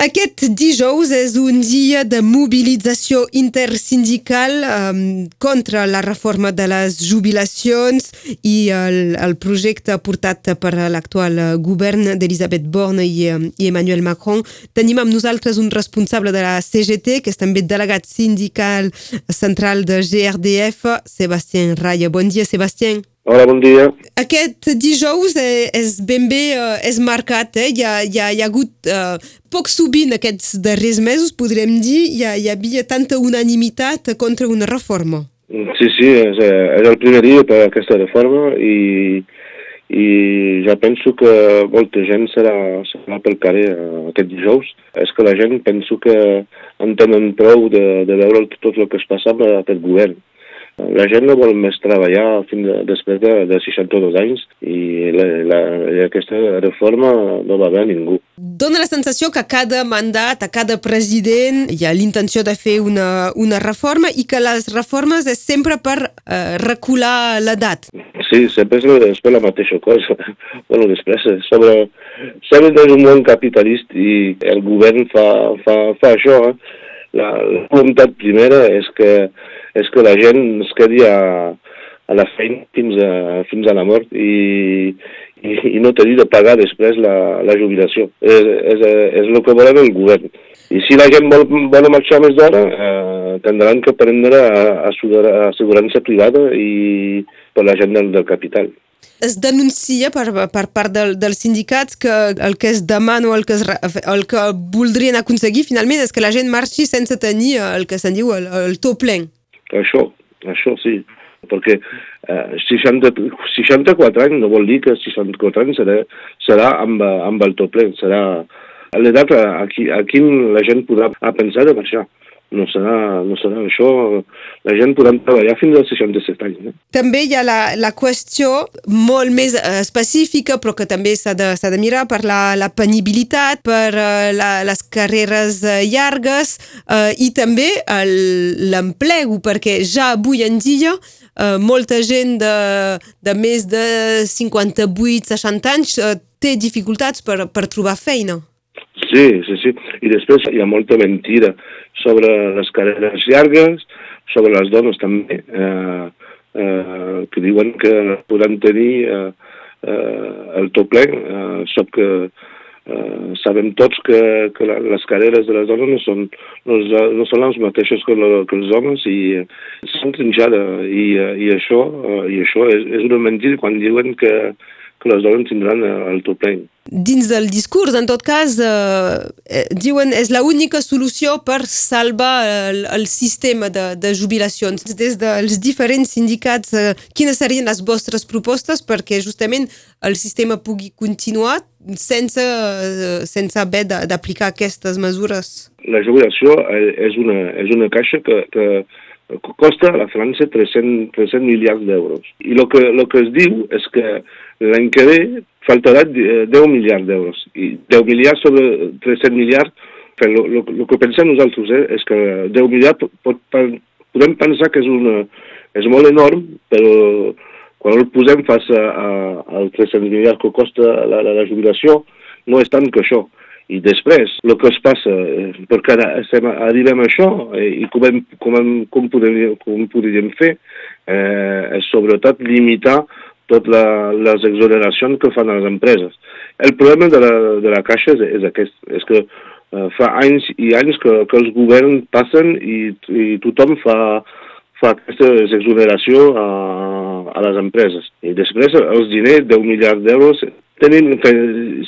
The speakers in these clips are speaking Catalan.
Aquest dijous és un dia de mobilització intersindical um, contra la reforma de les jubilacions i el, el projecte portat per l'actual govern d'Elisabeth Borne i, i Emmanuel Macron. Tenim amb nosaltres un responsable de la CGT, que és també delegat sindical central de GRDF, Sebastien Raya. Bon dia, Sebastien. Hola, bon dia. Aquest dijous és, ben bé eh, és marcat, eh? Hi ha, hi ha, hi ha hagut eh, poc sovint aquests darrers mesos, podrem dir, hi, ha, hi havia tanta unanimitat contra una reforma. Sí, sí, és, eh, és el primer dia per aquesta reforma i, i ja penso que molta gent serà, serà pel carrer eh, aquest dijous. És que la gent penso que en tenen prou de, de veure tot el que es passa amb aquest govern la gent no vol més treballar fins a, després de, de 62 anys i, la, la, aquesta reforma no va bé a ningú. Dóna la sensació que a cada mandat, a cada president, hi ha l'intenció de fer una, una reforma i que les reformes és sempre per eh, recular l'edat. Sí, sempre és, és per la mateixa cosa. bueno, després, sobre... Sempre és un món capitalista i el govern fa, fa, fa això. Eh? La, la voluntat primera és que és que la gent es quedi a, a la feina fins a, fins a la mort i, i, i no tenir de pagar després la, la jubilació. És, és, és el que volem el govern. I si la gent vol, vol marxar més d'hora, eh, tindran que prendre assegurança privada i per la gent del, del capital. Es denuncia per, per part del, dels sindicats que el que es demana o el que, es, el que voldrien aconseguir finalment és que la gent marxi sense tenir el que se'n diu el, el to plen. Això, això sí, perquè eh, 60, 64 anys no vol dir que 64 anys serà, serà amb, amb el tot ple, serà l'edat a, a, a quin la gent podrà pensar de marxar no serà, no serà això. La gent podrà treballar fins als 67 anys. Eh? També hi ha la, la qüestió molt més eh, específica, però que també s'ha de, de mirar per la, la penibilitat, per uh, la, les carreres uh, llargues uh, i també l'emplego, perquè ja avui en dia uh, molta gent de, de més de 58-60 anys uh, té dificultats per, per trobar feina. Sí, sí, sí. I després hi ha molta mentira sobre les carreres llargues, sobre les dones també, eh, eh, que diuen que podran tenir eh, eh, el tot ple. Eh, sap que eh, sabem tots que, que les carreres de les dones no són, no, no són les mateixes que, la, que els homes i eh, són trinxades i, eh, i això, eh, i això és, és una mentida quan diuen que, que les dones tindran el tot ple dins del discurs, en tot cas, eh, eh diuen és l'única solució per salvar el, el sistema de, de jubilacions. Des dels diferents sindicats, eh, quines serien les vostres propostes perquè justament el sistema pugui continuar sense, eh, sense haver d'aplicar aquestes mesures? La jubilació eh, és una, és una caixa que, que costa a la França 300, 300 miliards d'euros. I el que, lo que es diu és que l'any que ve faltarà 10 miliards d'euros. I 10 miliards sobre 300 miliards, el que pensem nosaltres eh, és que 10 miliards pot, pot, podem pensar que és, una, és molt enorm, però quan el posem face als 300 miliards que costa la, la, la jubilació, no és tant que això. I després, el que es passa, eh, perquè ara estem, arribem a això, eh, i com, hem, com, hem, com, podríem, com podríem fer, eh, és sobretot limitar totes les exoneracions que fan les empreses. El problema de la, de la Caixa és, és aquest, és que eh, fa anys i anys que, que els governs passen i, i tothom fa, fa aquesta exoneració a, a les empreses. I després els diners, 10 miliards d'euros, tenim que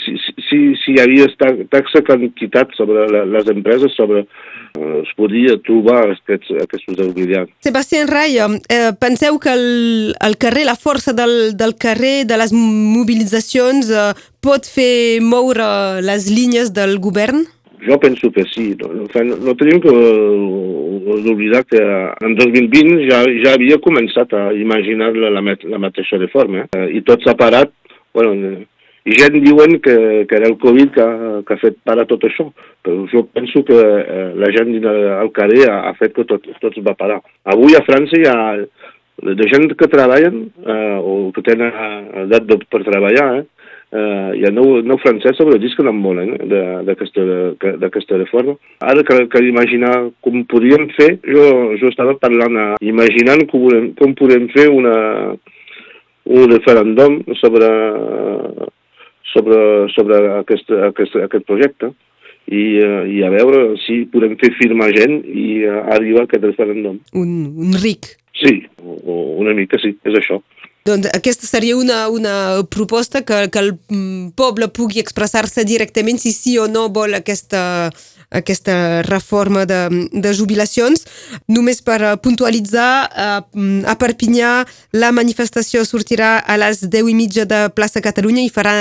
si, si, si hi havia taxa quantitat sobre la, les empreses, sobre es podia trobar aquests, aquests auxiliars. Sebastián Ray, eh, penseu que el, el carrer, la força del, del carrer, de les mobilitzacions, eh, pot fer moure les línies del govern? Jo penso que sí. No, no, no tenim que oblidar que en 2020 ja, ja havia començat a imaginar la, la, la mateixa reforma eh? i tot s'ha parat bueno, gent diuen que, que era el Covid que, que ha fet parar tot això, però jo penso que eh, la gent al carrer ha, ha fet que tot, tot va parar. Avui a França hi ha de gent que treballen eh, o que tenen edat per treballar, eh, eh, hi ha nou, nou francesos però dius que no en volen eh, d'aquesta reforma. Ara que cal imaginar com podríem fer, jo, jo estava parlant, a, imaginant com, volem, com podem fer una, un referèndum sobre, sobre, sobre aquest, aquest, aquest projecte i, uh, i a veure si podem fer firmar gent i uh, arribar a aquest referèndum. Un, un ric. Sí, o, una mica sí, és això. Doncs aquesta seria una, una proposta que, que el mm, poble pugui expressar-se directament si sí o no vol aquesta, aquesta reforma de, de jubilacions. Només per eh, puntualitzar, a, a Perpinyà la manifestació sortirà a les 10 i mitja de plaça Catalunya i farà,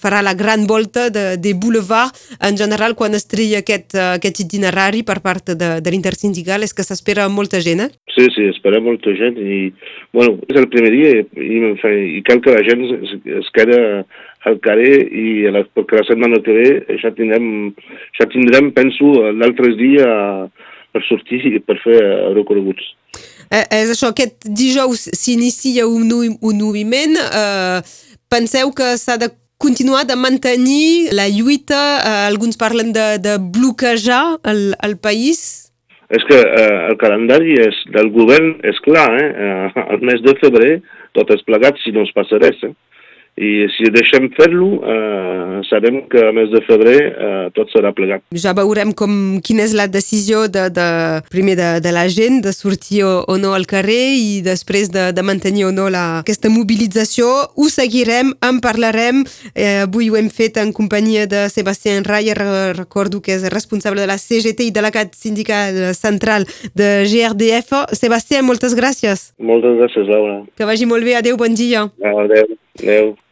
farà la gran volta de, de boulevard. En general, quan es tria aquest, aquest itinerari per part de, de l'intersindical és que s'espera molta gent, eh? Sí, sí, espera molta gent i, bueno, és el primer dia i, i cal que la gent es, es queda al carrer i la, perquè la setmana que ve ja tindrem, ja tindrem penso, l'altre dia per sortir i per fer recorreguts. Eh, és això, aquest dijous s'inicia un, un moviment. Eh, penseu que s'ha de continuar de mantenir la lluita? Eh, alguns parlen de, de bloquejar el, el país? És que eh, el calendari és, del govern és clar, eh? eh? el mes de febrer tot és plegat si no es passa res. Eh? I si deixem fer-lo, eh, sabem que a mes de febrer eh, tot serà plegat. Ja veurem com, quina és la decisió de, de, primer de, de la gent de sortir o, o no al carrer i després de, de mantenir o no la, aquesta mobilització. Ho seguirem, en parlarem. Eh, avui ho hem fet en companyia de Sebastián Rayer, recordo que és responsable de la CGT i delegat sindical central de GRDF. Sebastián, moltes gràcies. Moltes gràcies, Laura. Que vagi molt bé. Adéu, bon dia. Adéu. Adéu.